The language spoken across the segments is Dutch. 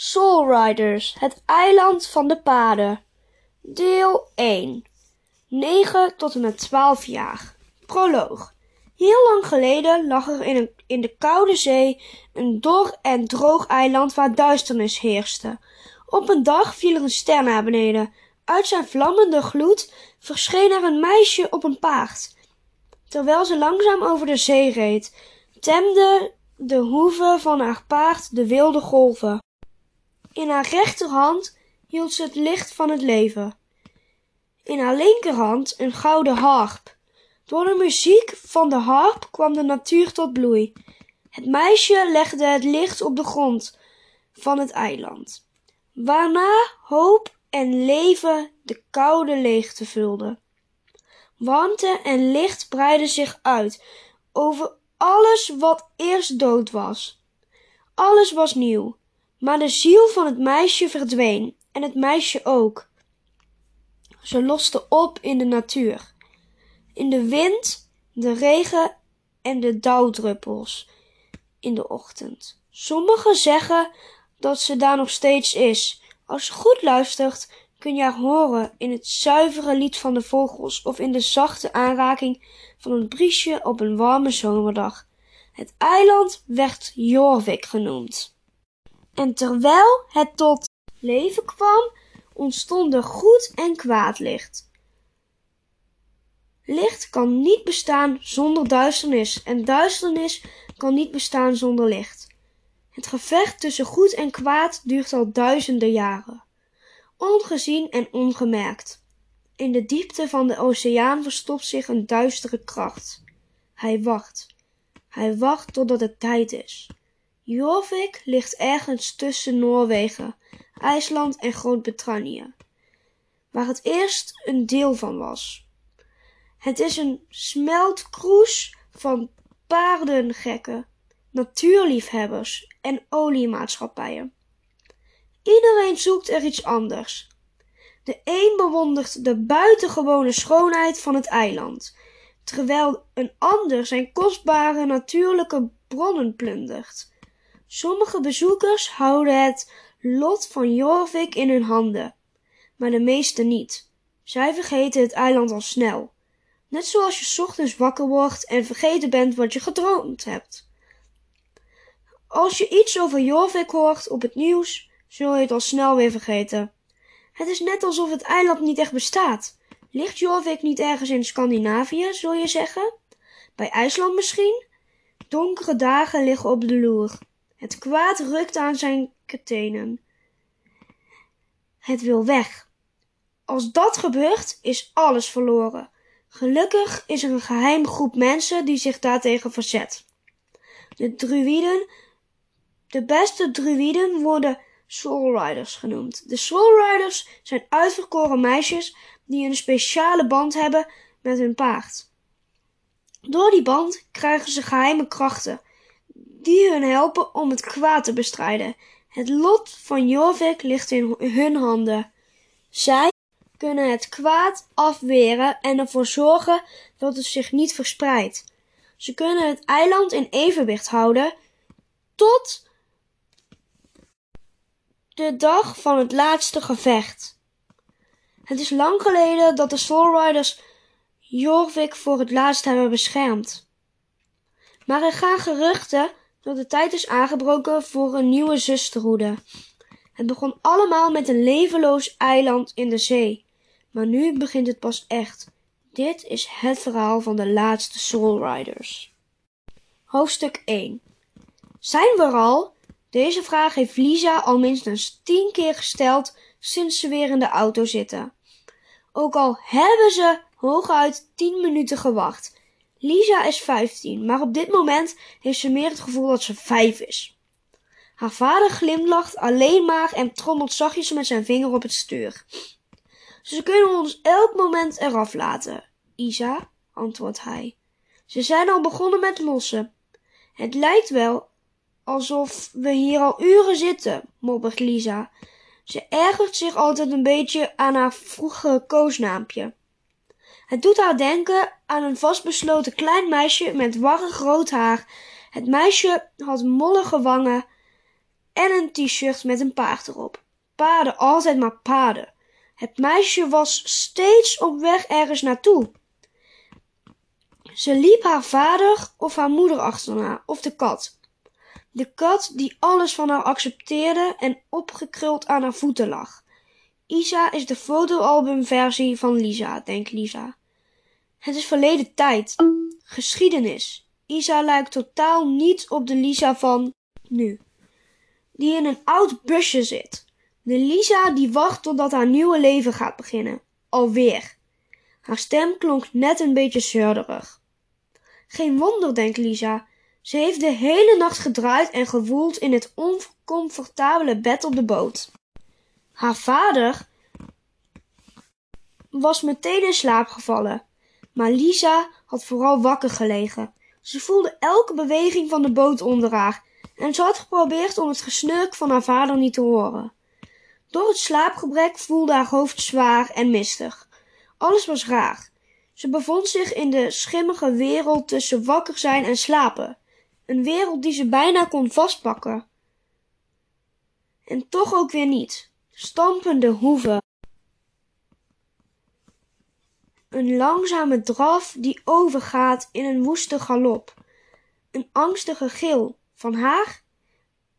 Soul Riders, het eiland van de paden. Deel 1. 9 tot en met 12 jaar. Proloog. Heel lang geleden lag er in, een, in de koude zee een dor en droog eiland waar duisternis heerste. Op een dag viel er een ster naar beneden. Uit zijn vlammende gloed verscheen er een meisje op een paard. Terwijl ze langzaam over de zee reed, temde de hoeve van haar paard de wilde golven. In haar rechterhand hield ze het licht van het leven. In haar linkerhand een gouden harp. Door de muziek van de harp kwam de natuur tot bloei. Het meisje legde het licht op de grond van het eiland, waarna hoop en leven de koude leegte vulden. Warmte en licht breidden zich uit over alles wat eerst dood was. Alles was nieuw. Maar de ziel van het meisje verdween en het meisje ook. Ze loste op in de natuur, in de wind, de regen en de dauwdruppels in de ochtend. Sommigen zeggen dat ze daar nog steeds is. Als je goed luistert, kun je haar horen in het zuivere lied van de vogels of in de zachte aanraking van een briesje op een warme zomerdag. Het eiland werd Jorvik genoemd. En terwijl het tot leven kwam, ontstond er goed en kwaad licht. Licht kan niet bestaan zonder duisternis en duisternis kan niet bestaan zonder licht. Het gevecht tussen goed en kwaad duurt al duizenden jaren, ongezien en ongemerkt. In de diepte van de oceaan verstopt zich een duistere kracht. Hij wacht. Hij wacht totdat het tijd is. Jorvik ligt ergens tussen Noorwegen, IJsland en Groot-Brittannië, waar het eerst een deel van was. Het is een smeltkroes van paardengekken, natuurliefhebbers en oliemaatschappijen. Iedereen zoekt er iets anders. De een bewondert de buitengewone schoonheid van het eiland, terwijl een ander zijn kostbare natuurlijke bronnen plundert. Sommige bezoekers houden het lot van Jorvik in hun handen, maar de meeste niet. Zij vergeten het eiland al snel, net zoals je ochtends wakker wordt en vergeten bent wat je gedroomd hebt. Als je iets over Jorvik hoort op het nieuws, zul je het al snel weer vergeten. Het is net alsof het eiland niet echt bestaat. Ligt Jorvik niet ergens in Scandinavië, zul je zeggen? Bij IJsland misschien? Donkere dagen liggen op de loer. Het kwaad rukt aan zijn ketenen. Het wil weg. Als dat gebeurt, is alles verloren. Gelukkig is er een geheim groep mensen die zich daartegen verzet. De druïden, de beste druïden worden Soul Riders genoemd. De Soul Riders zijn uitverkoren meisjes die een speciale band hebben met hun paard. Door die band krijgen ze geheime krachten die hun helpen om het kwaad te bestrijden. Het lot van Jorvik ligt in hun handen. Zij kunnen het kwaad afweren en ervoor zorgen dat het zich niet verspreidt. Ze kunnen het eiland in evenwicht houden tot de dag van het laatste gevecht. Het is lang geleden dat de Soul Riders Jorvik voor het laatst hebben beschermd. Maar er gaan geruchten dat de tijd is aangebroken voor een nieuwe zusterhoede. Het begon allemaal met een levenloos eiland in de zee. Maar nu begint het pas echt. Dit is het verhaal van de laatste Soul Riders. Hoofdstuk 1 Zijn we er al? Deze vraag heeft Lisa al minstens tien keer gesteld sinds ze weer in de auto zitten. Ook al hebben ze hooguit tien minuten gewacht. Lisa is 15, maar op dit moment heeft ze meer het gevoel dat ze vijf is. Haar vader glimlacht alleen maar en trommelt zachtjes met zijn vinger op het stuur. Ze kunnen ons elk moment eraf laten, Isa, antwoordt hij. Ze zijn al begonnen met lossen. Het lijkt wel alsof we hier al uren zitten, moppert Lisa. Ze ergert zich altijd een beetje aan haar vroegere koosnaampje. Het doet haar denken aan een vastbesloten klein meisje met warrig rood haar. Het meisje had mollige wangen en een t-shirt met een paard erop. Paarden, altijd maar paarden. Het meisje was steeds op weg ergens naartoe. Ze liep haar vader of haar moeder achterna, of de kat. De kat die alles van haar accepteerde en opgekruld aan haar voeten lag. Isa is de fotoalbumversie van Lisa, denkt Lisa. Het is verleden tijd. Geschiedenis. Isa lijkt totaal niet op de Lisa van nu. Die in een oud busje zit. De Lisa die wacht totdat haar nieuwe leven gaat beginnen. Alweer. Haar stem klonk net een beetje zeurderig. Geen wonder, denkt Lisa. Ze heeft de hele nacht gedraaid en gewoeld in het oncomfortabele bed op de boot. Haar vader was meteen in slaap gevallen, maar Lisa had vooral wakker gelegen. Ze voelde elke beweging van de boot onder haar en ze had geprobeerd om het gesnurk van haar vader niet te horen. Door het slaapgebrek voelde haar hoofd zwaar en mistig. Alles was raar. Ze bevond zich in de schimmige wereld tussen wakker zijn en slapen. Een wereld die ze bijna kon vastpakken. En toch ook weer niet. Stampende hoeven. Een langzame draf die overgaat in een woeste galop. Een angstige gil van haar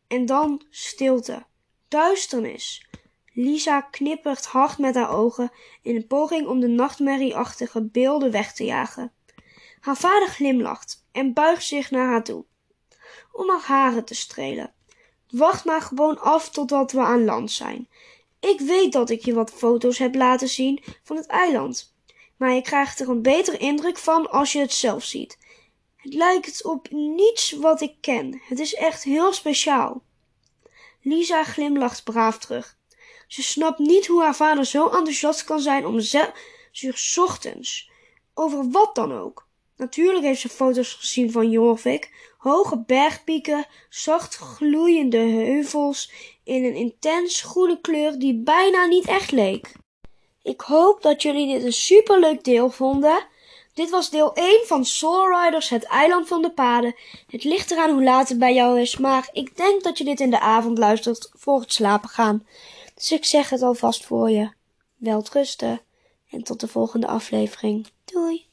en dan stilte. Duisternis. Lisa knippert hard met haar ogen in een poging om de nachtmerrieachtige beelden weg te jagen. Haar vader glimlacht en buigt zich naar haar toe om haar haren te strelen. Wacht maar gewoon af totdat we aan land zijn. Ik weet dat ik je wat foto's heb laten zien van het eiland, maar je krijgt er een betere indruk van als je het zelf ziet. Het lijkt op niets wat ik ken. Het is echt heel speciaal. Lisa glimlacht braaf terug. Ze snapt niet hoe haar vader zo enthousiast kan zijn om zich ochtends, over wat dan ook. Natuurlijk heeft ze foto's gezien van Jorvik, hoge bergpieken, zacht gloeiende heuvels in een intens groene kleur die bijna niet echt leek. Ik hoop dat jullie dit een superleuk deel vonden. Dit was deel 1 van Soul Riders, het eiland van de paden. Het ligt eraan hoe laat het bij jou is, maar ik denk dat je dit in de avond luistert voor het slapen gaan. Dus ik zeg het alvast voor je. Welterusten en tot de volgende aflevering. Doei!